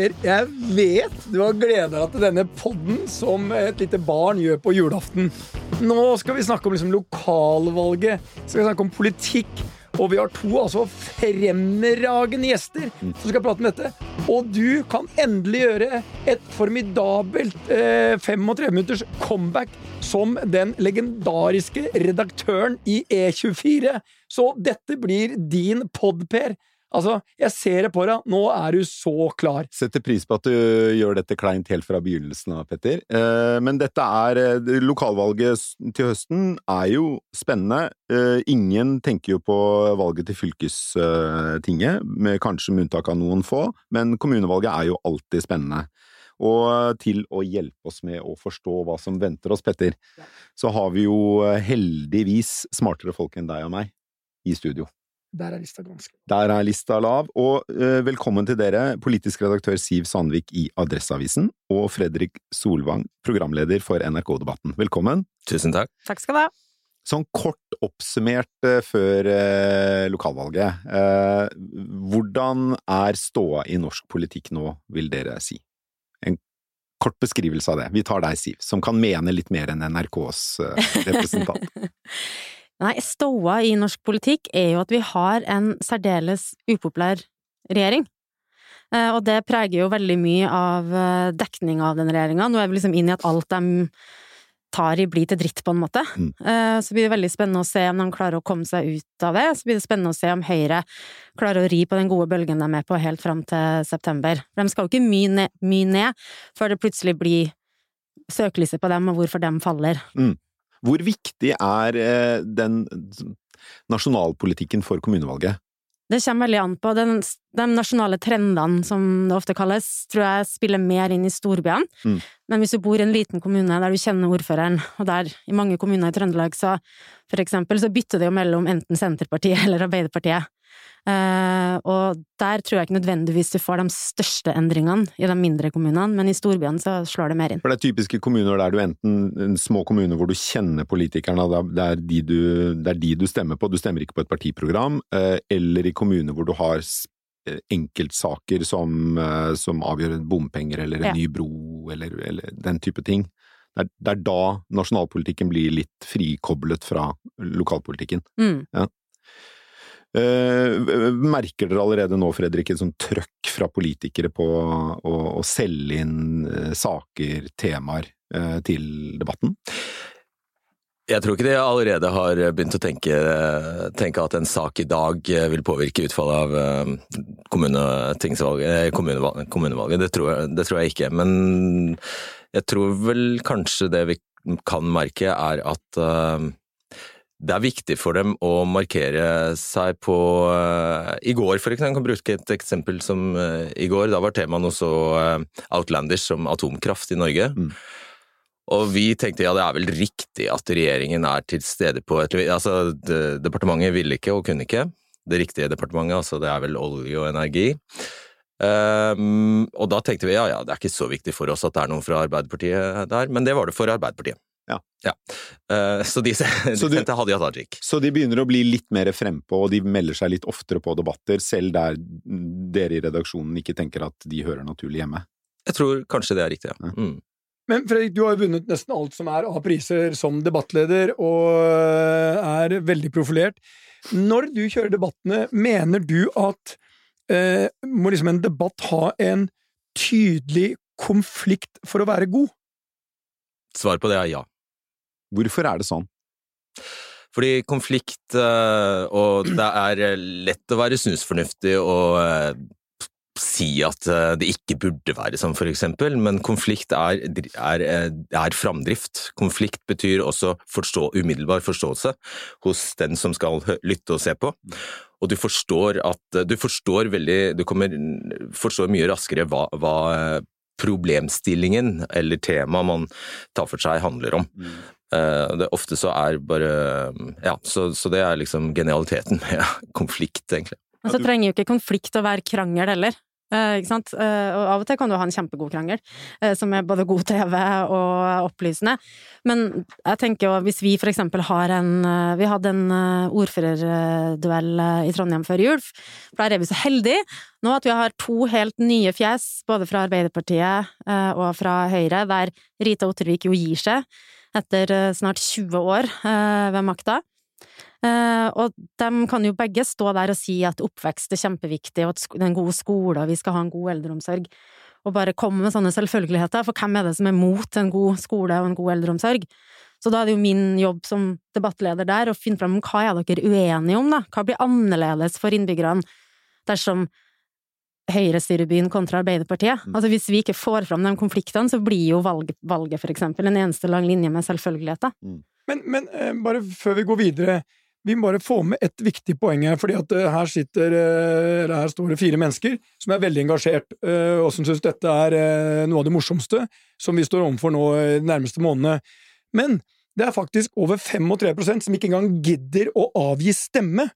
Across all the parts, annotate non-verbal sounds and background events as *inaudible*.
Per, jeg vet du har gleda deg til denne podden som et lite barn gjør på julaften. Nå skal vi snakke om liksom lokalvalget, skal vi snakke om politikk. Og vi har to altså fremragende gjester som skal prate om dette. Og du kan endelig gjøre et formidabelt eh, 35 minutters comeback som den legendariske redaktøren i E24. Så dette blir din pod, Per. Altså, jeg ser det på deg. Nå er du så klar. Setter pris på at du gjør dette kleint helt fra begynnelsen av, Petter. Eh, men dette er eh, Lokalvalget til høsten er jo spennende. Eh, ingen tenker jo på valget til fylkestinget, med kanskje med unntak av noen få, men kommunevalget er jo alltid spennende. Og til å hjelpe oss med å forstå hva som venter oss, Petter, så har vi jo heldigvis smartere folk enn deg og meg i studio. Der er lista ganske Der er lista lav, og uh, velkommen til dere, politisk redaktør Siv Sandvik i Adresseavisen, og Fredrik Solvang, programleder for NRK-debatten. Velkommen! Tusen takk. Takk skal du ha. Sånn kort oppsummert uh, før uh, lokalvalget, hvordan er ståa i norsk politikk nå, vil dere si? En kort beskrivelse av det. Vi tar deg, Siv, som kan mene litt mer enn NRKs representant. *laughs* *laughs* Nei, ståa i norsk politikk er jo at vi har en særdeles upopulær regjering. Og det preger jo veldig mye av dekninga av den regjeringa. Nå er vi liksom inn i at alt de tar i blir til dritt, på en måte. Mm. Så blir det veldig spennende å se om de klarer å komme seg ut av det. Så blir det spennende å se om Høyre klarer å ri på den gode bølgen de er med på helt fram til september. For de skal jo ikke mye ned, mye ned før det plutselig blir søkelyset på dem, og hvorfor dem faller. Mm. Hvor viktig er den nasjonalpolitikken for kommunevalget? Det kommer veldig an på. Den, de nasjonale trendene, som det ofte kalles, tror jeg spiller mer inn i storbyene. Mm. Men hvis du bor i en liten kommune der du kjenner ordføreren, og der i mange kommuner i Trøndelag så for eksempel, så bytter det jo mellom enten Senterpartiet *laughs* eller Arbeiderpartiet. Uh, og der tror jeg ikke nødvendigvis du får de største endringene i de mindre kommunene, men i storbyene så slår det mer inn. For det er typiske kommuner der du enten en små kommuner hvor du kjenner politikerne, det er, de du, det er de du stemmer på, du stemmer ikke på et partiprogram, uh, eller i kommuner hvor du har enkeltsaker som, som avgjør bompenger eller en ja. ny bro eller, eller, den type ting. Det er, det er, da nasjonalpolitikken blir litt frikoblet fra lokalpolitikken. Mm. Ja. Uh, merker dere allerede nå, Fredrik, et sånt trøkk fra politikere på å, å selge inn uh, saker, temaer, uh, til debatten? Jeg tror ikke de allerede har begynt å tenke, tenke at en sak i dag vil påvirke utfallet av kommunevalget. kommunevalget. Det, tror jeg, det tror jeg ikke. Men jeg tror vel kanskje det vi kan merke, er at det er viktig for dem å markere seg på uh, I går, for eksempel, jeg kan bruke et eksempel som uh, i går. Da var temaet noe så uh, outlandish som atomkraft i Norge. Mm. Og vi tenkte ja, det er vel riktig at regjeringen er til stede på et Altså, det, departementet ville ikke og kunne ikke. Det riktige departementet, altså det er vel olje og energi. Um, og da tenkte vi ja, ja, det er ikke så viktig for oss at det er noen fra Arbeiderpartiet der, men det var det for Arbeiderpartiet. Ja. ja. Uh, så de, *laughs* de så sendte Hadia Tajik. Så de begynner å bli litt mer frempå, og de melder seg litt oftere på debatter, selv der dere i redaksjonen ikke tenker at de hører naturlig hjemme? Jeg tror kanskje det er riktig, ja. Mm. Men Fredrik, du har jo vunnet nesten alt som er av priser som debattleder, og er veldig profilert. Når du kjører debattene, mener du at eh, må liksom en debatt ha en tydelig konflikt for å være god? Svaret på det er ja. Hvorfor er det sånn? Fordi konflikt eh, Og det er lett å være snusfornuftig og eh, si at eh, det ikke burde være sånn, for eksempel, men konflikt er, er, er framdrift. Konflikt betyr også forstå, umiddelbar forståelse hos den som skal lytte og se på. Og du forstår at Du forstår veldig Du kommer, forstår mye raskere hva, hva problemstillingen eller temaet man tar for seg, handler om. Mm. Uh, det ofte så er bare Ja, så, så, det er liksom genialiteten *laughs* med konflikt, egentlig. Men så trenger jo ikke konflikt å være krangel heller. Eh, ikke sant? Eh, og av og til kan du ha en kjempegod krangel, eh, som er både god TV og opplysende. Men jeg tenker jo, hvis vi for eksempel har en eh, Vi hadde en eh, ordførerduell eh, i Trondheim før jul. For der er vi så heldige nå at vi har to helt nye fjes, både fra Arbeiderpartiet eh, og fra Høyre, der Rita Ottervik jo gir seg etter eh, snart 20 år eh, ved makta. Eh, og de kan jo begge stå der og si at oppvekst er kjempeviktig, og at det er en god skole, og vi skal ha en god eldreomsorg. Og bare komme med sånne selvfølgeligheter, for hvem er det som er mot en god skole og en god eldreomsorg? Så da er det jo min jobb som debattleder der å finne fram hva er dere uenige om, da? Hva blir annerledes for innbyggerne dersom Høyre styrer kontra Arbeiderpartiet? Altså hvis vi ikke får fram de konfliktene, så blir jo valget, valget for eksempel en eneste lang linje med selvfølgeligheter. Men, men eh, bare før vi går videre, vi må bare få med et viktig poeng her. fordi at eh, her sitter, eh, eller her står det fire mennesker som er veldig engasjert, og som syns dette er noe av det morsomste som vi står overfor nå i de nærmeste månedene. Men det er faktisk over 35% som ikke engang gidder å avgi stemme.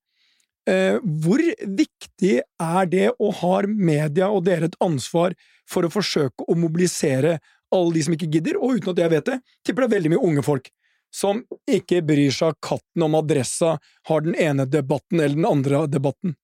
Eh, hvor viktig er det, og har media og dere et ansvar for å forsøke å mobilisere alle de som ikke gidder, og uten at jeg vet det, tipper det er veldig mye unge folk som ikke bryr seg katten om adressa, har den ene debatten eller den andre debatten.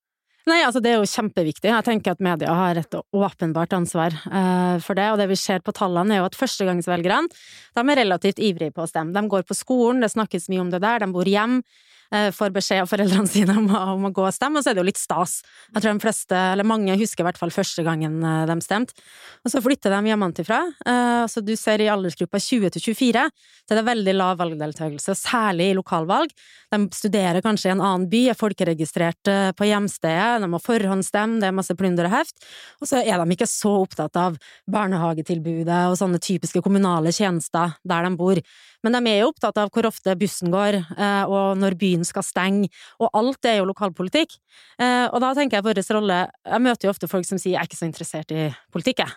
Nei, altså det er jo kjempeviktig. Jeg tenker at media har et åpenbart ansvar uh, for det, og det vi ser på tallene er jo at førstegangsvelgerne de er relativt ivrige på å stemme. De går på skolen, det snakkes mye om det der, de bor hjem, eh, får beskjed av foreldrene *laughs* sine om, om å gå og stemme, og så er det jo litt stas. Jeg tror de fleste, eller mange, husker i hvert fall første gangen eh, de stemte. Og så flytter de hjemmefra. Eh, så du ser i aldersgruppa 20 til 24, så er det veldig lav valgdeltakelse, særlig i lokalvalg. De studerer kanskje i en annen by, er folkeregistrert eh, på hjemstedet, de må forhåndsstemme, det er masse plunder og heft. Og så er de ikke så opptatt av barnehagetilbudet og sånne typiske kommunale tjenester der de bor. Men de er jo opptatt av hvor ofte bussen går, eh, og når byen skal stenge, og alt er jo lokalpolitikk. Eh, Og da tenker jeg vår rolle Jeg møter jo ofte folk som sier jeg er ikke så interessert i politikk, jeg.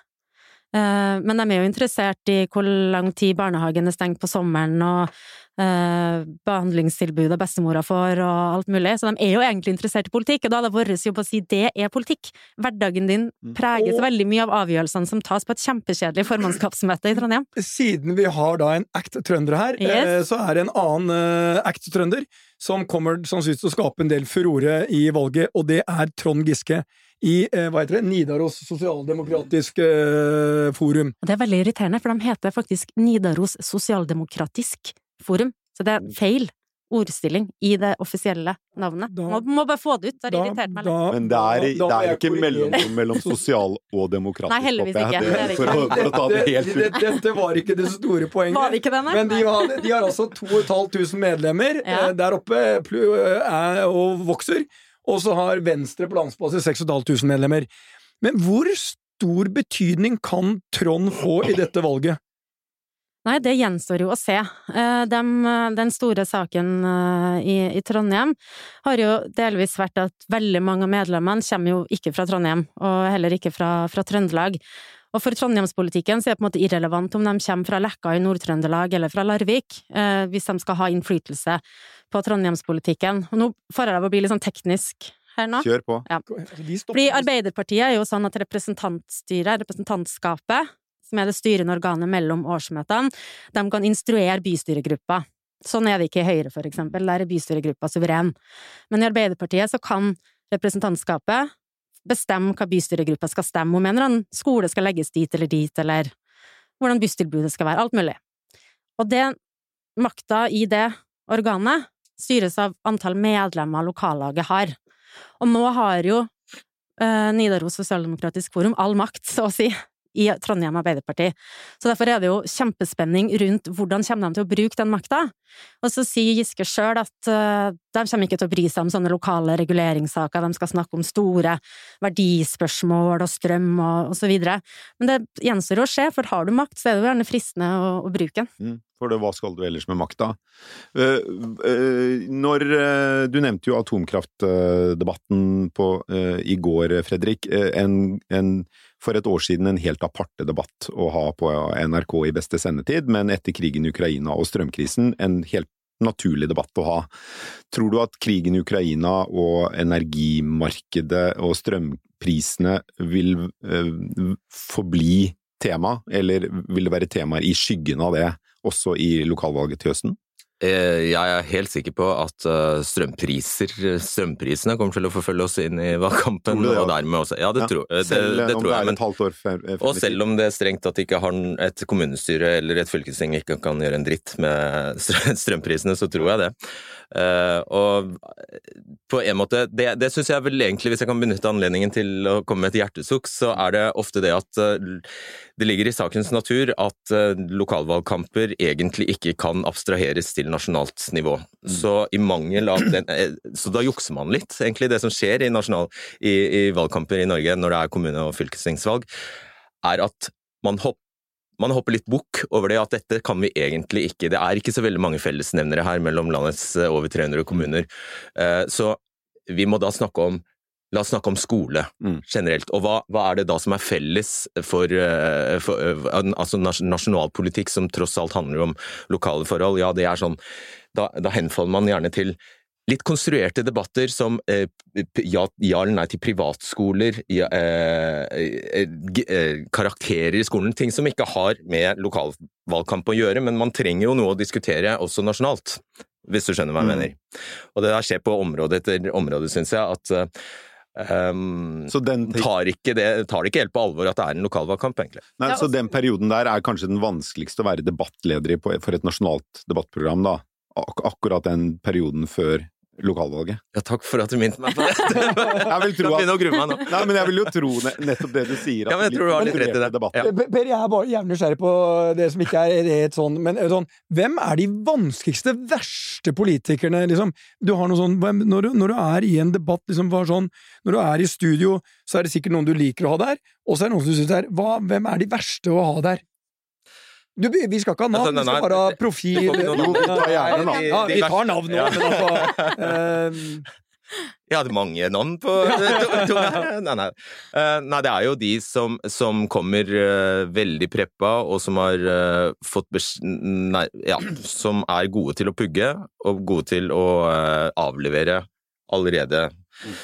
Eh, Men de er jo interessert i hvor lang tid barnehagen er stengt på sommeren, og eh, behandlingstilbudet bestemora får, og alt mulig. Så de er jo egentlig interessert i politikk, og da er det vår jobb å si det er politikk. Hverdagen din preges Og- veldig mye av avgjørelsene som tas på et kjempekjedelig formannskapsmøte i Trondheim. *laughs* Siden vi har da en act-trønder her, Yes. eh, så er det en annen eh, act-trønder som kommer sannsynligvis til å skape en del furore i valget, og det er Trond Giske i eh, hva heter det, Nidaros sosialdemokratisk eh, forum. Det er veldig irriterende, for de heter faktisk Nidaros Sosialdemokratisk Forum. Så det er feil ordstilling i det offisielle navnet. Da- må, må bare få det ut, det har irritert meg litt. Men det er, da- da det er ikke mellom, *laughs* mellom sosial og demokratisk. Nei, heldigvis ikke. Det det for, å, for å ta det helt ut. Dette, var ikke det store poenget. Var det ikke denne? Men de har, de har altså 2500 medlemmer Ja. eh, der oppe er, og vokser. Og så har Venstre på landsbasis 6500 medlemmer. Men hvor stor betydning kan Trond få i dette valget? Nei, det gjenstår jo å se. Eh, dem- den store saken eh, i, i Trondheim har jo delvis vært at veldig mange av medlemmene kommer jo ikke fra Trondheim, og heller ikke fra, fra Trøndelag. Og for trondheimspolitikken så er det på en måte irrelevant om de kommer fra Lekka i Nord-Trøndelag eller fra Larvik, eh, hvis de skal ha innflytelse på trondheimspolitikken. Og nå får jeg det å bli litt sånn teknisk her nå. Kjør på. Ja. Fordi Arbeiderpartiet er jo sånn at representantstyret, representantskapet, er det styrende organet mellom årsmøtene, de kan instruere bystyregruppa. Sånn er det ikke i Høyre, for eksempel, der er bystyregruppa suveren. Men i Arbeiderpartiet så kan representantskapet bestemme hva bystyregruppa skal stemme om en eller annen skole skal legges dit eller dit, eller hvordan busstilbudet skal være, alt mulig. Og det, makta i det organet styres av antall medlemmer lokallaget har. Og nå har jo eh, Nidaros Sosialdemokratisk Forum all makt, så å si, i Trondheim Arbeiderparti. Så derfor er det jo kjempespenning rundt hvordan kommer de til å bruke den makta. Og så sier Giske sjøl at eh, de kommer ikke til å bry seg om sånne lokale reguleringssaker, de skal snakke om store verdispørsmål og strøm og, og så videre. Men det gjenstår å se, for har du makt, så er det jo gjerne fristende å, å bruke den. Mm, For det, hva skal du ellers med makta? Eh, eh, når Du nevnte jo atomkraftdebatten i går, Fredrik. En, en, for et år siden en helt aparte debatt å ha på NRK i beste sendetid, men etter krigen i Ukraina og strømkrisen en helt naturlig debatt å ha. Tror du at krigen i Ukraina og energimarkedet og strømprisene vil øh, forbli tema, eller vil det være temaer i skyggen av det også i lokalvalget til høsten? Eh, jeg er helt sikker på at eh, strømpriser, strømprisene kommer til å forfølge oss inn i valgkampen. Det, ja. og dermed også, ja, det, ja, tror, det, selv det om tror det jeg. år frem, frem og selv om det er strengt at ikke har et kommunestyre eller et fylkesting ikke kan gjøre en dritt med *laughs* strømprisene, så tror jeg det. Og på en måte Det, det syns jeg vel egentlig, hvis jeg kan benytte anledningen til å komme med et hjertesukk, så er det ofte det at det ligger i sakens natur at uh, lokalvalgkamper egentlig ikke kan abstraheres til nasjonalt nivå. Mm. Så i mangel av den Så da jukser man litt, egentlig. Det som skjer i, nasjonal, i, i valgkamper i Norge når det er kommune- og fylkestingsvalg, er at man hopper man hopper litt bukk over det at dette kan vi egentlig ikke. Det er ikke så veldig mange fellesnevnere her mellom landets eh, over 300 kommuner. Eh, så vi må da snakke om La oss snakke om skole mm. generelt. Og hva, hva, er det da som er felles for, eh, for altså nasjonalpolitikk, som tross alt handler om lokale forhold? Ja, det er sånn Da, da henfaller man gjerne til litt konstruerte debatter som eh, ja, ja, eller nei til privatskoler, ja, eh, eh, eh, karakterer i skolen, ting som ikke har med lokalvalgkamp å gjøre, men man trenger jo noe å diskutere også nasjonalt, hvis du skjønner hva jeg mm. mener. Og det der skjer på område etter område, syns jeg, at Um, den, tar, ikke det, tar det ikke helt på alvor at det er en lokalvalgkamp, egentlig. Nei, Så den perioden der er kanskje den vanskeligste å være debattleder i for et nasjonalt debattprogram, da? Ak akkurat den perioden før lokalvalget. Ja, takk for at du minnet meg på det! *laughs* jeg vil tro at... nå. Nei, men jeg vil jo tro nettopp det du sier. ja, men jeg tror du har litt rett i det. Ja. Per, jeg er bare jævlig nysgjerrig på det som ikke er helt sånn, men sånn, hvem er de vanskeligste, verste politikerne, liksom? Du har noe sånn, når, når, du er i en debatt, liksom, sånn, når du er i studio, så er det sikkert noen du liker å ha der, og så er det noen som du syns er hva, Hvem er de verste å ha der? Du, vi skal ikke ha navn, vi skal bare ha profil. Jo, vi tar gjerne navn. Ja, vi tar navn nå, men altså uh, Jeg hadde mange navn på tunga. *laughs* Nei, nei. Uh, nei, det er jo de som, som kommer uh, veldig preppa, og som har uh, fått bes... Nei, ja, som er gode til å pugge, og gode til å avlevere allerede mm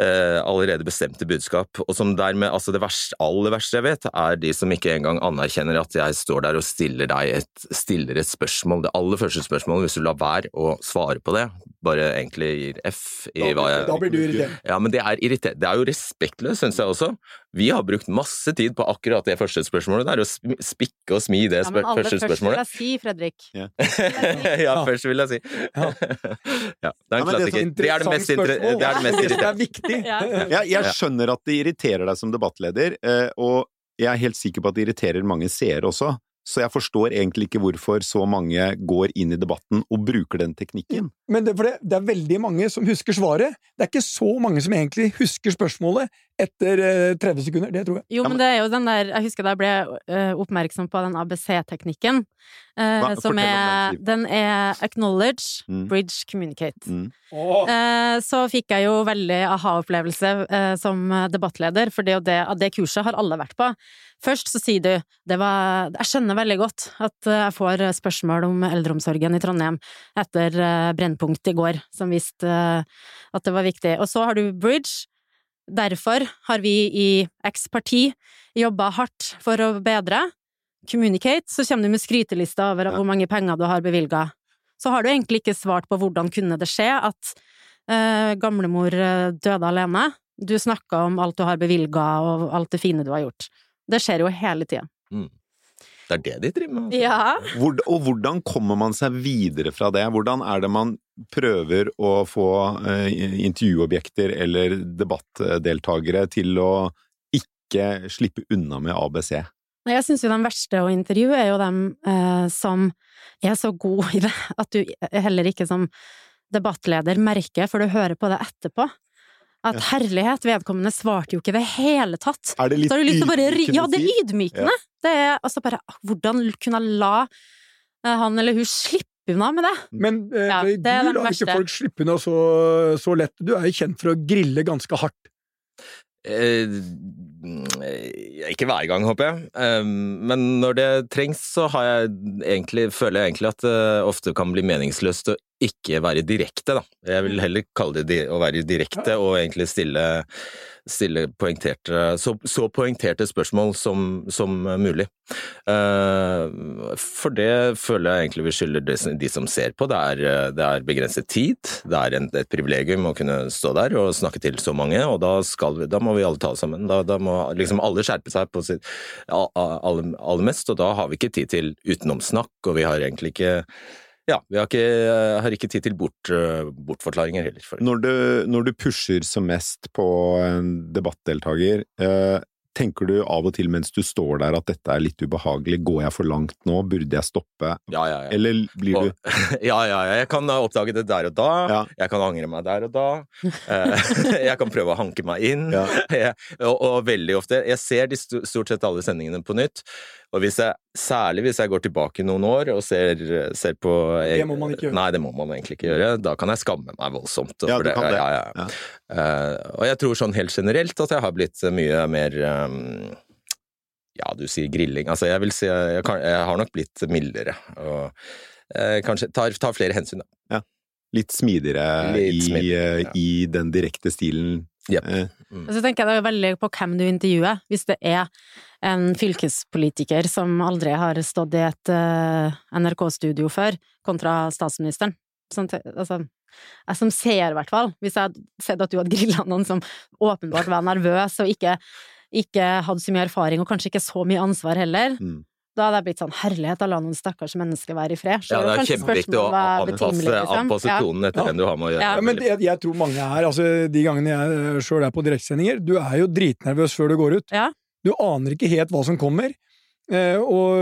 eh, allerede bestemte budskap, og som dermed altså Det verste, aller verste jeg vet, er de som ikke engang anerkjenner at jeg står der og stiller deg et, stiller et spørsmål. Det aller første spørsmålet, hvis du lar være å svare på det, bare egentlig gir F i hva jeg Da blir du irritert. Ja, men det er irritert. Det er jo respektløst, syns jeg også. Vi har brukt masse tid på akkurat det første spørsmålet der, å spikke og smi det ja, men første spørsmålet. Aller først vil jeg si, Fredrik. Ja, *laughs* *laughs* ja først vil jeg si. Ja. *laughs* ja det er en klassiker. Det er det mest, det er det mest irriterende. viktig. Jeg, jeg skjønner at det irriterer deg som debattleder, eh, og jeg er helt sikker på at det irriterer mange seere også. Så jeg forstår egentlig ikke hvorfor så mange går inn i debatten og bruker den teknikken. Men det, det, det, er veldig mange som husker svaret. Det er ikke så mange som egentlig husker spørsmålet etter 30 eh, sekunder. Det tror jeg. Jo, men det er jo den der Jeg husker da jeg ble uh, oppmerksom på den ABC-teknikken. Uh, som er Den er acknowledge, mm. bridge, communicate. Mm. Oh. Så fikk jeg jo veldig aha-opplevelse som debattleder, for det, det, det kurset har alle vært på. Først så sier du det var Jeg skjønner veldig godt at jeg får spørsmål om eldreomsorgen i Trondheim etter Brennpunkt i går, som viste at det var viktig. Og så har du bridge Derfor har vi i X parti jobba hardt for å bedre. Communicate, så kommer du med skrytelista over hvor mange penger du har bevilga. Så har du egentlig ikke svart på hvordan kunne det skje at eh, gamlemor eh, døde alene. Du snakka om alt du har bevilga og alt det fine du har gjort. Det skjer jo hele tida. Mm. Det er det de driver med? Altså. Ja. Hvor, og hvordan kommer man seg videre fra det? Hvordan er det man prøver å få eh, intervjuobjekter eller debattdeltakere til å ikke slippe unna med ABC? Jeg syns jo de verste å intervjue er jo dem eh, som er så gode i det at du heller ikke som debattleder merker, for du hører på det etterpå. At herlighet, vedkommende svarte jo ikke i det hele tatt. Er det litt ydmykende? Ja, det er ydmykende. Ja. Det er altså bare Hvordan kunne la eh, han eller hun slippe unna med det? Men eh, ja, det du lar ikke folk slippe unna så, så, lett. Du er jo kjent for å grille ganske hardt. Eh, ikke hver gang, håper jeg. Eh, men når det trengs, så har jeg egentlig, føler jeg egentlig at det ofte kan bli meningsløst å ikke være direkte, da. Jeg vil heller kalle det å være direkte og egentlig stille stille poengterte, så, så, poengterte spørsmål som, som mulig. Uh, for det føler jeg egentlig vi skylder de, som ser på. Det er, det er begrenset tid, det er en, et privilegium å kunne stå der og snakke til så mange, og da, vi, da må vi alle ta oss sammen. Da, da, må liksom alle skjerpe seg på sitt aller, aller mest, og da har vi ikke tid til utenomsnakk, og vi har egentlig ikke ja, vi har ikke, har ikke tid til bort, bortforklaringer heller. Når du, når du, pusher som mest på en debattdeltaker, eh, Tenker du av og til mens du står der at dette er litt ubehagelig, går jeg for langt nå, burde jeg stoppe? Ja, ja, ja. Eller blir du *laughs* Ja, ja, ja, jeg kan oppdage det der og da, ja. jeg kan angre meg der og da, eh, *laughs* jeg kan prøve å hanke meg inn, ja. *laughs* og, og, veldig ofte Jeg ser de stort sett alle sendingene på nytt, og hvis jeg, særlig hvis jeg går tilbake noen år og ser, ser på Det må man ikke gjøre. Nei, det må man egentlig ikke gjøre. Da kan jeg skamme meg voldsomt. Ja, du kan det. Ja, ja. Uh, og jeg tror sånn helt generelt at jeg har blitt mye mer um, ja, du sier grilling. Altså, jeg vil si jeg, kan, jeg har nok blitt mildere. Og uh, kanskje tar, tar, flere hensyn, da. Ja. Litt smidigere, Litt smidigere i, ja. i, den direkte stilen. Yep. Mm. Så tenker jeg det veldig på hvem du intervjuer. Hvis det er en fylkespolitiker som aldri har stått i et uh, NRK-studio før, kontra statsministeren. Sånn, altså, jeg som ser, i hvert fall, hvis jeg hadde sett at du hadde grilla noen som åpenbart var nervøs og ikke, ikke, hadde så mye erfaring, og kanskje ikke så mye ansvar heller, mm. da hadde jeg blitt sånn herlighet, å la noen stakkars mennesker være i fred. Så ja, det er kjempeviktig å anpasse, liksom. anpasse tonen etter ja. hvem du har med å gjøre. Ja. men jeg, jeg, tror mange er, altså de gangene jeg sjøl er på direktesendinger, du er jo dritnervøs før du går ut. Ja. Du aner ikke helt hva som kommer. Eh, og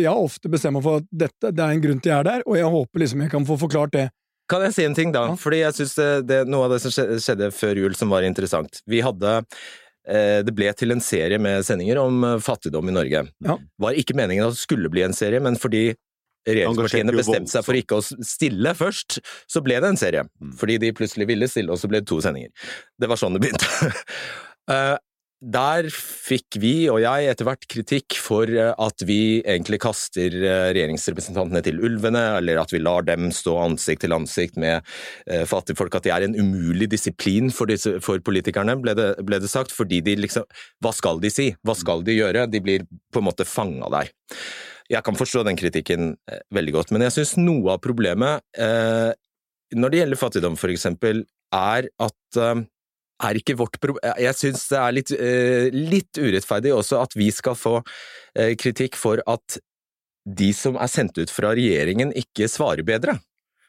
jeg har ofte bestemt meg for at dette, det er en grunn til jeg er der, og jeg håper liksom jeg kan få forklart det. Kan jeg si en ting, da? Ja. Fordi jeg syns noe av det som skjedde før jul som var interessant. Vi hadde eh, det ble til en serie med sendinger om eh, fattigdom i Norge. Ja. Var ikke meningen at det skulle bli en serie, men fordi regjeringspartiene bestemte seg for ikke å stille først, så ble det en serie. Mm. Fordi de plutselig ville stille, og så ble det to sendinger. Det var sånn det begynte. *laughs* Der fikk vi og jeg etter hvert kritikk for eh, at vi egentlig kaster eh, regjeringsrepresentantene til ulvene, eller at vi lar dem stå ansikt til ansikt med eh, fattigfolk. At de er en umulig disiplin for, disse, for politikerne, ble det, ble det, sagt. Fordi de liksom Hva skal de si? Hva skal de gjøre? De blir på en måte fanga der. Jeg kan forstå den kritikken veldig godt, men jeg syns noe av problemet når det gjelder fattigdom, for eksempel, er at er ikke vårt problem Jeg syns det er litt, uh, litt, urettferdig også at vi skal få uh, kritikk for at de som er sendt ut fra regjeringen, ikke svarer bedre.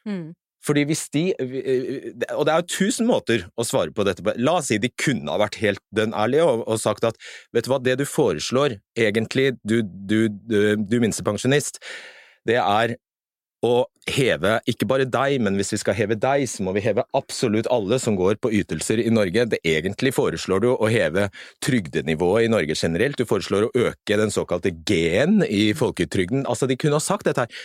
Mm. Fordi hvis de eh, Og det er jo tusen måter å svare på dette på. La oss si de kunne ha vært helt dønn ærlige og, og, sagt at vet du hva, det du foreslår, egentlig, du, du, du, du minstepensjonist, det er å heve ikke bare deg, men hvis vi skal heve deg, så må vi heve absolutt alle som går på ytelser i Norge. Det egentlig foreslår du å heve trygdenivået i Norge generelt, du foreslår å øke den såkalte G-en i folketrygden. Altså, de kunne ha sagt dette her.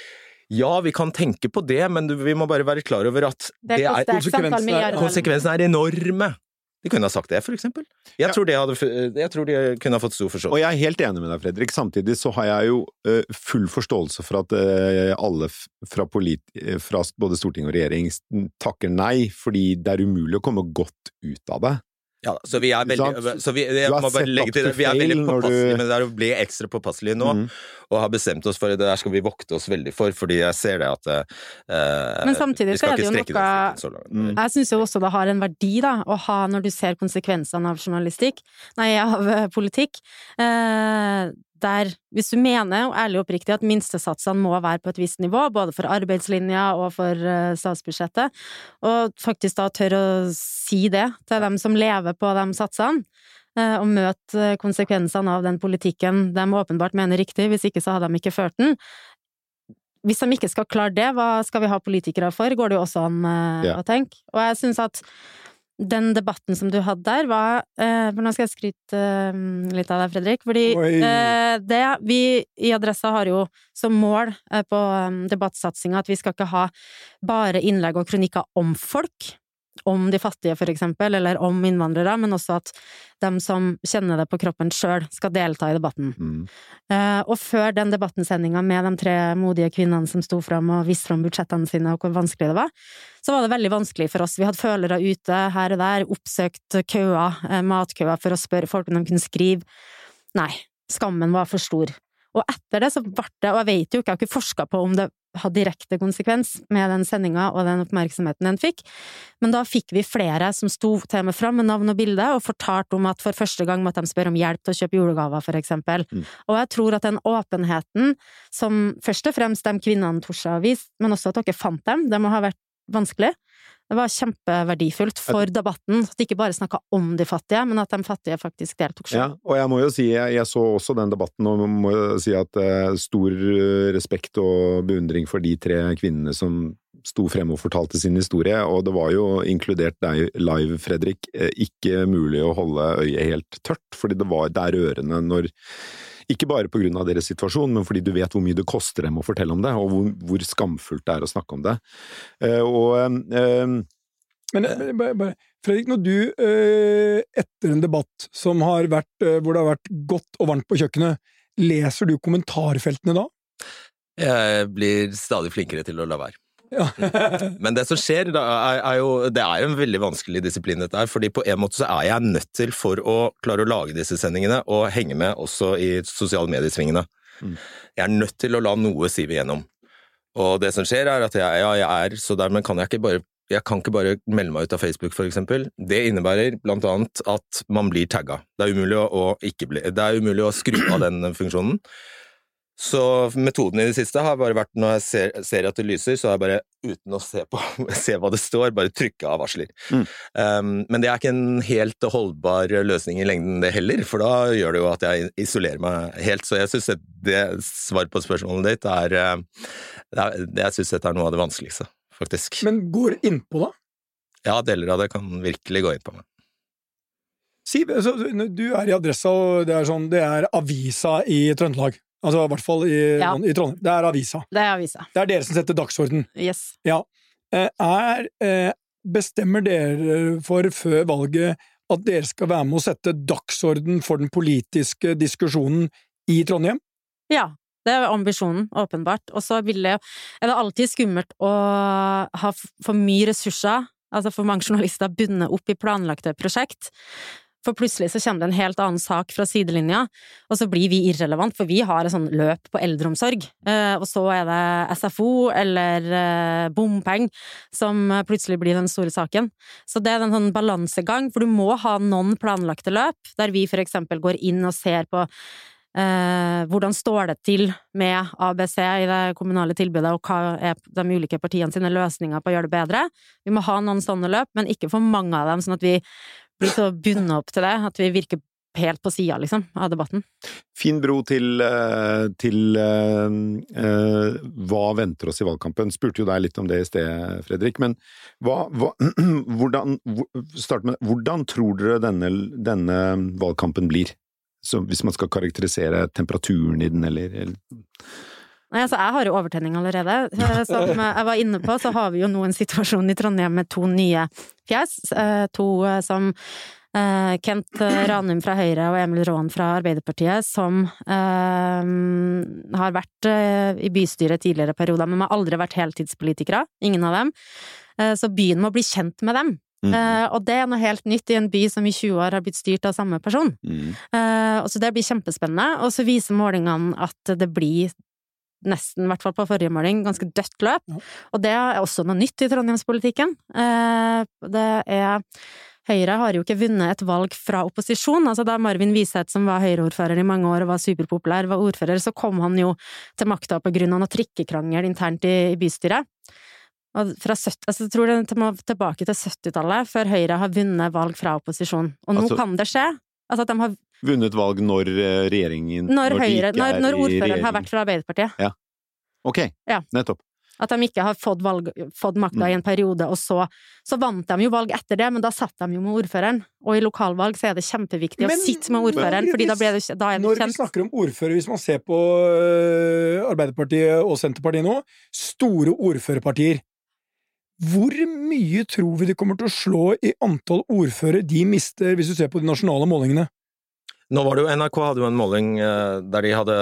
Ja, vi kan tenke på det, men vi må bare være klar over at det, det er, konsekvensene, konsekvensene er enorme. De kunne ha sagt det, for eksempel. Jeg, ja. tror, hadde, jeg tror, de kunne ha fått stor forståelse. Og jeg er helt enig med deg, Fredrik. Samtidig så har jeg jo uh, full forståelse for at uh, alle fra, fra, både storting og regjering takker nei, fordi det er umulig å komme godt ut av det. Ja, så vi er veldig, så vi, jeg må bare legge til, vi er veldig påpasselige men det er å bli ekstra påpasselige nå, mm. Og har bestemt oss for det der skal vi vokte oss veldig for, fordi jeg ser det at eh, Men samtidig så er det jo noe mm. Jeg syns jo også det har en verdi, da, å ha når du ser konsekvensene av journalistikk, nei, av uh, politikk. Eh, der, hvis du mener og ærlig og oppriktig at minstesatsene må være på et visst nivå, både for arbeidslinja og for uh, statsbudsjettet, og faktisk da tør å si det til dem som lever på de satsene, og møte konsekvensene av den politikken de åpenbart mener riktig, hvis ikke så hadde de ikke ført den. Hvis de ikke skal klare det, hva skal vi ha politikere for, går det jo også an uh, ja. å tenke. Og jeg syns at den debatten som du hadde der, var eh, For nå skal jeg skryte eh, litt av deg, Fredrik. Fordi eh, det Vi i Adressa har jo som mål eh, på debattsatsinga at vi skal ikke ha bare innlegg og kronikker om folk. Om de fattige, for eksempel, eller om innvandrere, men også at de som kjenner det på kroppen sjøl, skal delta i debatten. Mm. Uh, og før den debattensendinga med de tre modige kvinnene som sto fram og viste fram budsjettene sine og hvor vanskelig det var, så var det veldig vanskelig for oss. Vi hadde følere ute her og der, oppsøkt køer, eh, matkøer, for å spørre folk om de kunne skrive. Nei, skammen var for stor. Og etter det så ble det, og jeg vet jo ikke, jeg har ikke forska på om det hadde direkte konsekvens med den sendinga og den oppmerksomheten den fikk, men da fikk vi flere som sto til meg fram med navn og bilde og fortalte om at for første gang måtte de spørre om hjelp til å kjøpe julegaver, for eksempel. Mm. Og jeg tror at den åpenheten som først og fremst de kvinnene torde å vise, men også at dere fant dem, det må ha vært vanskelig. Det var kjempeverdifullt for debatten, at de ikke bare snakka om de fattige, men at de fattige faktisk deltok selv. Ja, og jeg må jo si, jeg, jeg så også den debatten, og må si at eh, stor eh, respekt og beundring for de tre kvinnene som sto frem og fortalte sin historie, og det var jo, inkludert deg live, Fredrik, eh, ikke mulig å holde øyet helt tørt, fordi det var, det er rørende når ikke bare på grunn av deres situasjon, men fordi du vet hvor mye det koster dem å fortelle om det, og hvor, hvor skamfullt det er å snakke om det. Eh, og eh, Men eh, bare, bare, Fredrik, når du eh, etter en debatt som har vært, hvor det har vært godt og varmt på kjøkkenet, leser du kommentarfeltene da? Jeg blir stadig flinkere til å la være. Ja. *laughs* Men det som skjer, er, er jo Det er jo en veldig vanskelig disiplin, dette her. fordi på en måte så er jeg nødt til, for å klare å lage disse sendingene, å henge med også i sosiale mediesvingene. Mm. Jeg er nødt til å la noe sive igjennom. Og det som skjer, er at jeg, ja, jeg er så dermed kan jeg ikke bare jeg kan ikke bare melde meg ut av Facebook, for eksempel. Det innebærer blant annet at man blir tagga. Det er umulig å, å ikke bli Det er umulig å skru av den funksjonen. Så metoden i det siste har bare vært når jeg ser, ser at det lyser, så har jeg bare, uten å se, på, *laughs* se hva det står, bare trykka av varsler. Mm. Um, men det er ikke en helt holdbar løsning i lengden, det heller, for da gjør det jo at jeg isolerer meg helt. Så jeg syns det, det svar på spørsmålet ditt er, eh, det er Jeg syns dette er noe av det vanskeligste, faktisk. Men går innpå, da? Ja, deler av det kan virkelig gå inn på meg. Siv, du er i Adressa, og det er, sånn, det er avisa i Trøndelag. Altså i hvert fall i, Ja. i Trondheim. Det er avisa. Det er avisa. Det er dere som setter dagsorden. Yes. Ja. Eh, Er, eh, bestemmer dere for før valget at dere skal være med å sette dagsorden for den politiske diskusjonen i Trondheim? Ja, det er ambisjonen, åpenbart. Og så vil er det alltid skummelt å ha for mye ressurser, altså for mange journalister bundet opp i planlagte prosjekt. For plutselig så kommer det en helt annen sak fra sidelinja, og så blir vi irrelevant, for vi har et sånn løp på eldreomsorg, eh, og så er det SFO eller eh, bompeng som plutselig blir den store saken. Så det er en sånn balansegang, for du må ha noen planlagte løp, der vi for eksempel går inn og ser på Eh, hvordan står det til med ABC i det kommunale tilbudet, og hva er de ulike partiene sine løsninger på å gjøre det bedre? Vi må ha noen sånne løp, men ikke for mange av dem, sånn at vi blir så bundet opp til det at vi virker helt på sida, liksom, av debatten. Fin bro til, eh, til uh, uh, hva venter oss i valgkampen. Spurte jo deg litt om det i sted, Fredrik. Men hva, hva, *clears throat* hvordan, med, hvordan tror dere denne, denne valgkampen blir? Så hvis man skal karakterisere temperaturen i den, eller, eller Nei, altså, jeg har jo overtenning allerede. Eh, Som *laughs* jeg var inne på, så har vi jo nå en situasjon i Trondheim med to nye fjes. eh, To eh, som Kent Ranum fra Høyre og Emil Raan fra Arbeiderpartiet, som eh, har vært i bystyret tidligere perioder, men har aldri vært heltidspolitikere. Ingen av dem. Så byen må bli kjent med dem. Mm. Og det er noe helt nytt i en by som i 20 år har blitt styrt av samme person. Mm. Og så det blir kjempespennende. Og så viser målingene at det blir nesten, i hvert fall på forrige måling, ganske dødt løp. Ja. Og det er også noe nytt i trondheimspolitikken. Eh, det er Høyre har jo ikke vunnet et valg fra opposisjon. Altså Da Marvin Wiseth, som var Høyre-ordfører i mange år og var superpopulær, var ordfører, så kom han jo til makta på grunn av noe trikkekrangel internt i, i bystyret. Og fra 70, altså jeg tror det må tilbake til 70-tallet før Høyre har vunnet valg fra opposisjon. Og nå Altså- kan det skje. Altså at de har Vunnet valg når eh, regjeringen Når, når, Høyre, ikke når, er når i ordføreren har vært fra Arbeiderpartiet. Ja. Ok, Ja. nettopp. At de ikke har fått, valg, fått makta Mm. i en periode, og så, så vant de jo valg etter det, men da satt de jo med ordføreren. Og i lokalvalg så er det kjempeviktig Men- å sitte med ordføreren, men fordi da, er ble det, da er Når vi snakker om ordfører, hvis man ser på øh, Arbeiderpartiet og Senterpartiet nå, store ordførerpartier. Hvor mye tror vi de kommer til å slå i antall ordførere de mister, hvis du ser på de nasjonale målingene? Nå var det jo NRK hadde jo en måling eh, der de hadde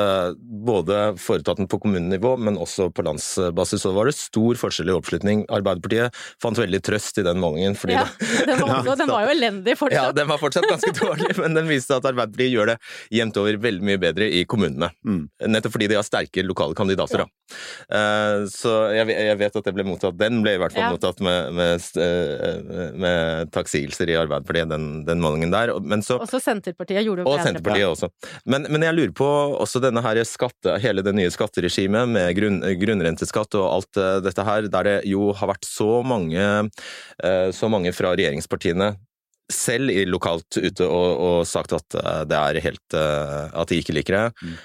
både foretatt den på kommunenivå, men også på landsbasis. Så var det stor forskjell i oppslutning. Arbeiderpartiet fant veldig trøst i den målingen. fordi Ja, *laughs* den var, den var jo elendig ja, den var fortsatt ganske dårlig, *laughs* men den viste at Arbeiderpartiet gjør det jevnt over veldig mye bedre i kommunene. Mm. Nettopp fordi de har sterke lokale kandidater. Da. Eh, Så jeg, jeg vet at det ble mottatt Den ble i hvert fall Ja. mottatt med, med, eh, med takksigelser i Arbeiderpartiet, den, den målingen der. Men så Også Senterpartiet gjorde jo og. Senterpartiet også. Men, men jeg lurer på også denne her skatte, hele det nye skatteregimet med grunn, grunnrenteskatt og alt eh, dette her, der det jo har vært så mange, eh, så mange fra regjeringspartiene selv i lokalt ute og, og sagt at eh, det er helt At de ikke liker det. Mm.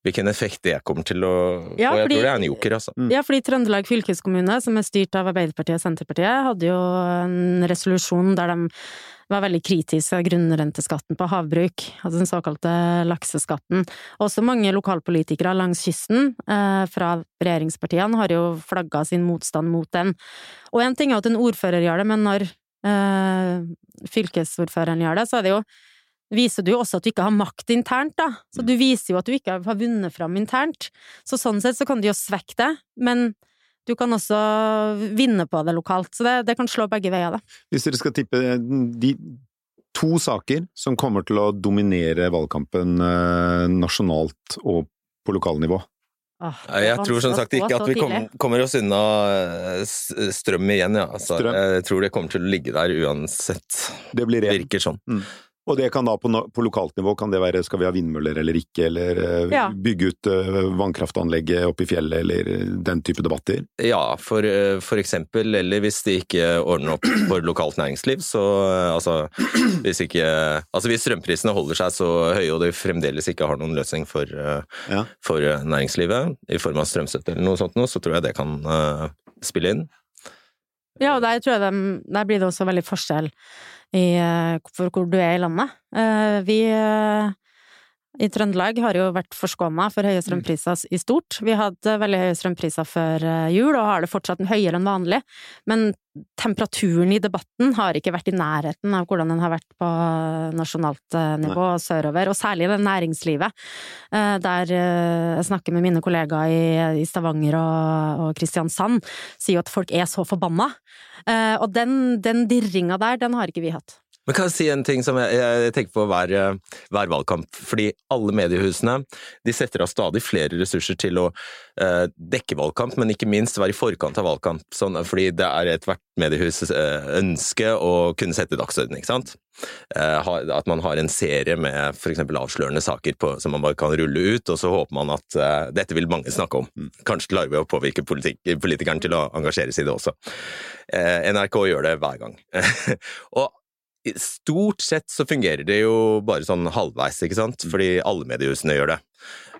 Hvilken effekt det kommer til å få. Ja, jeg tror det er en joker, altså. Ja, fordi Trøndelag fylkeskommune, som er styrt av Arbeiderpartiet og Senterpartiet, hadde jo en resolusjon der de var veldig kritisk av grunnrenteskatten på havbruk, altså den såkalte lakseskatten. Også mange lokalpolitikere langs kysten eh, fra regjeringspartiene har jo flagga sin motstand mot den. Og én ting er at en ordfører gjør det, men når eh, fylkesordføreren gjør det, så er det jo viser du jo også at du ikke har makt internt, da. Så du viser jo at du ikke har vunnet fram internt. Så sånn sett så kan du jo svekke det, men du kan også vinne på det lokalt. Så det, det kan slå begge veier, da. Hvis dere skal tippe de to saker som kommer til å dominere valgkampen eh, nasjonalt og på lokalnivå. Ah, Jeg tror som sagt ikke at vi kom, kommer, kommer oss unna eh, strøm igjen, ja. Altså, Strøm. Jeg tror det kommer til å ligge der uansett. Det blir ren. Virker sånn. Og det kan da på, på lokalt nivå kan det være skal vi ha vindmøller eller ikke, eller uh, Ja. bygge ut uh, vannkraftanlegget oppe i fjellet, eller eh, den type debatter. Ja, for, uh, for eksempel, eller hvis de ikke ordner opp for lokalt næringsliv, så altså hvis ikke Altså hvis strømprisene holder seg så høye og de fremdeles ikke har noen løsning for, Ja. for næringslivet i form av strømstøtte eller noe sånt noe, så tror jeg det kan spille inn. Ja, og der tror jeg de, der blir det også veldig forskjell i, eh, for hvor du er i landet. Eh, Vi eh, i Trøndelag har jo vært forskåna for høye strømpriser i stort. Vi hadde veldig høye strømpriser før eh, jul, og har det fortsatt høyere enn vanlig. Men temperaturen i debatten har ikke vært i nærheten av hvordan den har vært på nasjonalt eh, nivå og sørover, og særlig i det næringslivet. Eh, Der jeg snakker med mine kollegaer i, Stavanger og, Kristiansand, sier jo at folk er så forbanna. Og den, den dirringa der, den har ikke vi hatt. Men kan jeg si en ting som jeg, jeg tenker på hver, hver valgkamp? Fordi alle mediehusene de setter av stadig flere ressurser til å eh, dekke valgkamp, men ikke minst være i forkant av valgkamp. Sånn, fordi det er ethvert mediehus eh, ønske å kunne sette dagsorden, ikke sant? Eh, at man har en serie med f.eks. avslørende saker på, som man bare kan rulle ut, og så håper man at eh, dette vil mange snakke om. Kanskje klarer vi å påvirke politikk, politikeren til å engasjere seg i det også. Eh, NRK gjør det hver gang. *laughs* og stort sett så fungerer det jo bare sånn halvveis, ikke sant? Fordi alle mediehusene gjør det.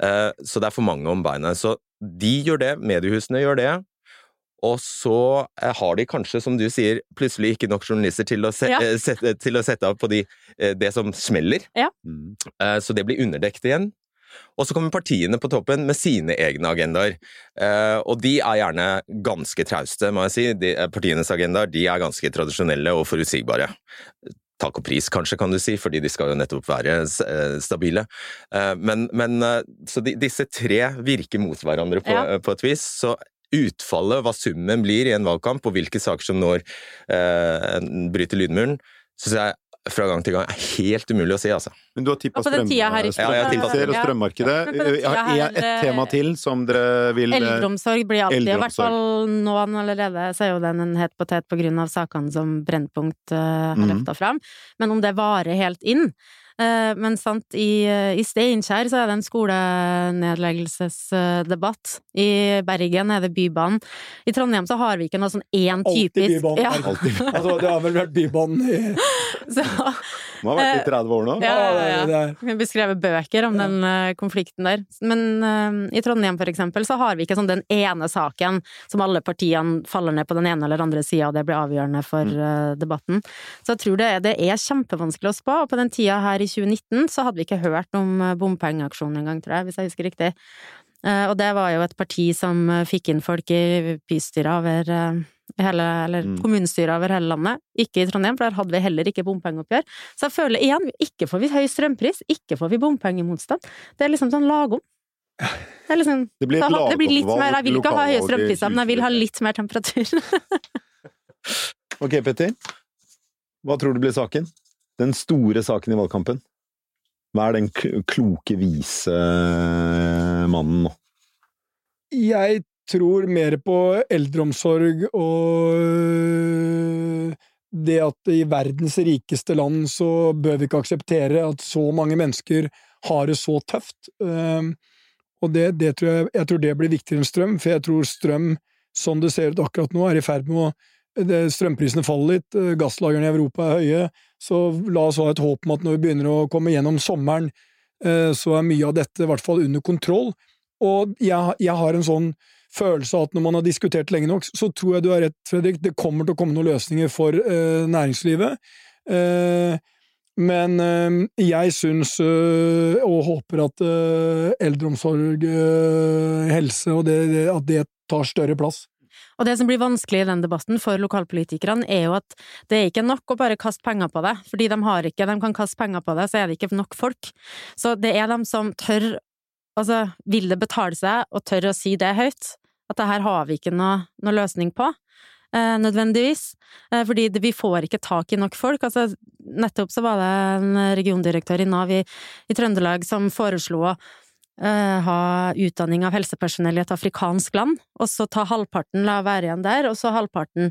Eh, Så det er for mange om beinet. Så de gjør det, mediehusene gjør det. Og så eh, har de kanskje, som du sier, plutselig ikke nok journalister til å, se Ja. eh, sette, til å sette av på de, det som smeller. Mm. Eh, Så det blir underdekt igjen. Og så kommer partiene på toppen med sine egne agendaer. Eh, og de er gjerne ganske trauste, må jeg si. De, eh, partienes agendaer de er ganske tradisjonelle og forutsigbare. Takk og pris, kanskje, kan du si, fordi de skal jo nettopp være eh, stabile. Eh, men, men Så de, disse tre virker mot hverandre på, Ja. på et vis. Så utfallet, hva summen blir i en valgkamp, og hvilke saker som når eh, bryter lydmuren, syns jeg fra gang til gang er helt umulig å si, altså. Men du har tippa strøm, strømpriser og Ja. strømmarkedet. Jeg har her, et tema til som dere vil eh, Eldreomsorg blir alltid, i hvert fall nå allerede, så er jo den en het potet på grunn av sakene som Brennpunkt uh, har Mhm. løfta fram. Men om det varer helt inn uh, Men sant, i, eh, i Steinkjer så er det en skolenedleggelsesdebatt. I Bergen er det Bybanen. I Trondheim så har vi ikke noe sånn én Alltid typisk Bybanen. Ja, alltid Altså, det har vel vært Bybanen i *laughs* *laughs* så, Man har vært i 30 år nå. Ja, ja, ja. Vi beskrevet bøker om den eh, konflikten der. Men uh, i Trondheim for eksempel, så har vi ikke sånn den ene saken som alle partiene faller ned på den ene eller andre sida, og det blir avgjørende for uh, debatten. Så jeg tror det, er- det er kjempevanskelig å spå, og på den tida her i 2019 så hadde vi ikke hørt om eh, bompengeaksjonen engang, tror jeg, hvis jeg husker riktig. Eh, og det var jo et parti som eh, fikk inn folk i bystyret over, eh, hele, eller Mm. kommunestyret over hele landet. Ikke i Trondheim, for der hadde vi heller ikke bompengeoppgjør. Så jeg føler igjen, ikke får vi høy strømpris, ikke får vi bompengemotstand. Det er liksom sånn lagom. Det er liksom Det blir et blir litt mer, Jeg vil ikke ha høye strømpriser, men jeg vil ha litt mer temperatur. *laughs* Ok, Petter. Hva tror du blir saken? Den store saken i valgkampen? Hva er den kloke, vise eh, mannen nå? Jeg tror mer på eldreomsorg og øh, det at i verdens rikeste land så bør vi ikke akseptere at så mange mennesker har det så tøft. Og det, det tror jeg, jeg tror det blir viktigere enn strøm, for jeg tror strøm, som det ser ut akkurat nå, er i ferd med å det, Strømprisene faller litt, eh, gasslagrene i Europa er høye, så la oss ha et håp om at når vi begynner å komme gjennom sommeren, eh, så er mye av dette i hvert fall under kontroll. Og jeg, jeg har en sånn følelse av at når man har diskutert lenge nok, så tror jeg du har rett, Fredrik, det kommer til å komme noen løsninger for eh, næringslivet. Eh, men eh, jeg syns eh, og håper at eh, eldreomsorg, eh, helse og det, det, at det tar større plass. Og det som blir vanskelig i den debatten for lokalpolitikerne, er jo at det er ikke nok å bare kaste penger på det, fordi de har ikke, de kan kaste penger på det, så er det ikke nok folk. Så det er de som tør, altså vil det betale seg, og tør å si det høyt, at det her har vi ikke noe, noe løsning på. Eh, nødvendigvis, eh, fordi det, vi får ikke tak i nok folk. Altså, nettopp så var det en regiondirektør i Nav i, i Trøndelag som foreslo å ha utdanning av helsepersonell i et afrikansk land, og så ta halvparten, la være igjen der, og så halvparten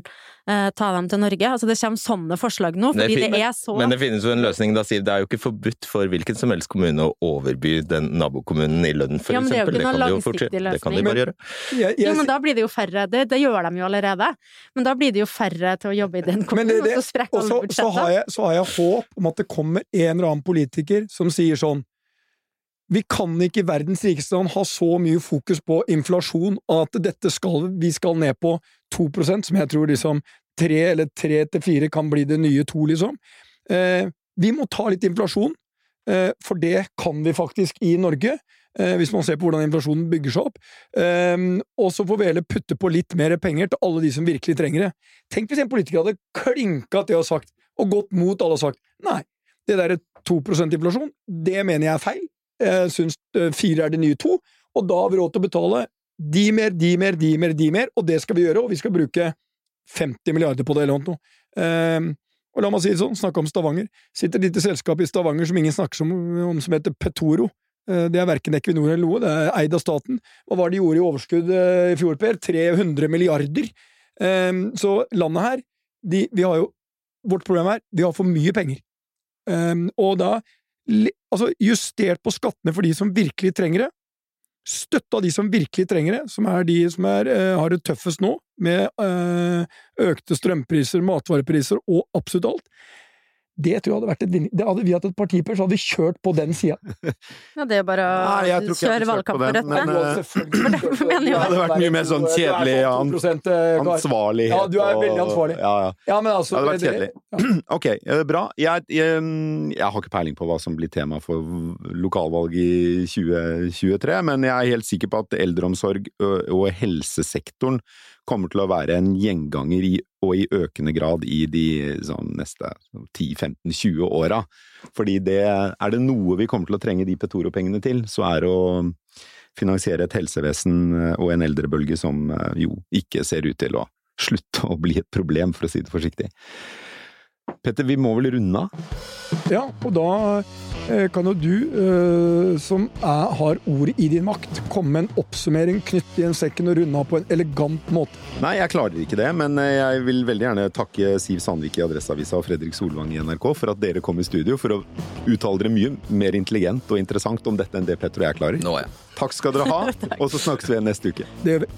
eh, ta dem til Norge. Altså det kommer sånne forslag nå, er fordi det, det er så Men det finnes jo en løsning, da, Siv. Det er jo ikke forbudt for hvilken som helst kommune å overby den nabokommunen i lønn, for Ja, men det er jo eksempel. ikke Det kan de jo fortsette Det kan de bare gjøre. Jeg, ja, Jo, men da blir det jo færre. Det, det gjør de jo allerede. Men da blir det jo færre til å jobbe i den kommunen, det- det- og så sprekker alle budsjettet. så, har budsjettene. jeg, så har jeg håp om at det kommer en eller annen politiker som sier sånn Vi kan ikke i verdens rikeste land ha så mye fokus på inflasjon at dette skal, vi skal ned på 2% som jeg tror liksom tre eller tre til fire kan bli det nye to, liksom. Eh, vi må ta litt inflasjon, eh, for det kan vi faktisk i Norge. Eh, hvis man ser på hvordan inflasjonen bygger seg opp. Eh, og så får vi heller putte på litt mer penger til alle de som virkelig trenger det. Tenk hvis en politiker hadde klinka til og sagt, og gått mot alle og sagt nei, det der er 2% inflasjon, det mener jeg er feil. Jeg syns eh, fire er det nye to, og da har vi råd til å betale de mer, de mer, de mer, de mer, og det skal vi gjøre, og vi skal bruke 50 milliarder på det eller noe. Um, og la meg si det sånn, snakke om Stavanger. Sitter et lite selskap i Stavanger som ingen snakker om, om som heter Petoro. Eh, Det er verken Equinor eller noe, det er eid av staten. Hva var det de gjorde i overskudd eh, i fjor, Per? 300 milliarder! Um, Så landet her, de, vi har jo Vårt problem er, vi har for mye penger. Um, Og da altså justert på skattene for de som virkelig trenger det, støtta de som virkelig trenger det, som er de som er, eh, har det tøffest nå, med eh, økte strømpriser, matvarepriser og absolutt alt. Det tror jeg hadde vært et vinning. Det hadde vi hatt et parti på, så hadde vi kjørt på den sida. *laughs* Ja, det er bare å kjøre valgkamp på for den, Rødt. men, det. eh, det hadde vært mye mer sånn kjedelig, Du ja, 2%, eh. Ansvarlighet Ja, du er veldig ansvarlig. Ja, ja. Ja, men altså Det hadde vært det- kjedelig. *clears throat* Ok, eh, bra. Jeg, jeg, jeg har ikke peiling på hva som blir tema for lokalvalg i 2023, men jeg er helt sikker på at eldreomsorg og helsesektoren kommer til å være en gjenganger i, og i økende grad i de sånn, neste 10-15-20 åra. Fordi det er det noe vi kommer til å trenge de Petoro-pengene til, så er det å finansiere et helsevesen eh, og en eldrebølge som eh, jo ikke ser ut til å slutte å bli et problem, for å si det forsiktig. Petter, vi må vel runde av? Ja, og da eh, kan jo du, eh, som er, har ordet i din makt, komme med en oppsummering, knytte igjen sekken og runde av på en elegant måte. Nei, jeg klarer ikke det, men eh, jeg vil veldig gjerne takke Siv Sandvik i Adresseavisa og Fredrik Solvang i NRK for at dere kom i studio for å uttale dere mye mer intelligent og interessant om dette enn det Petter og jeg klarer. Nå, ja. Takk skal dere ha, *laughs* og så snakkes vi igjen neste uke. Det gjør vi.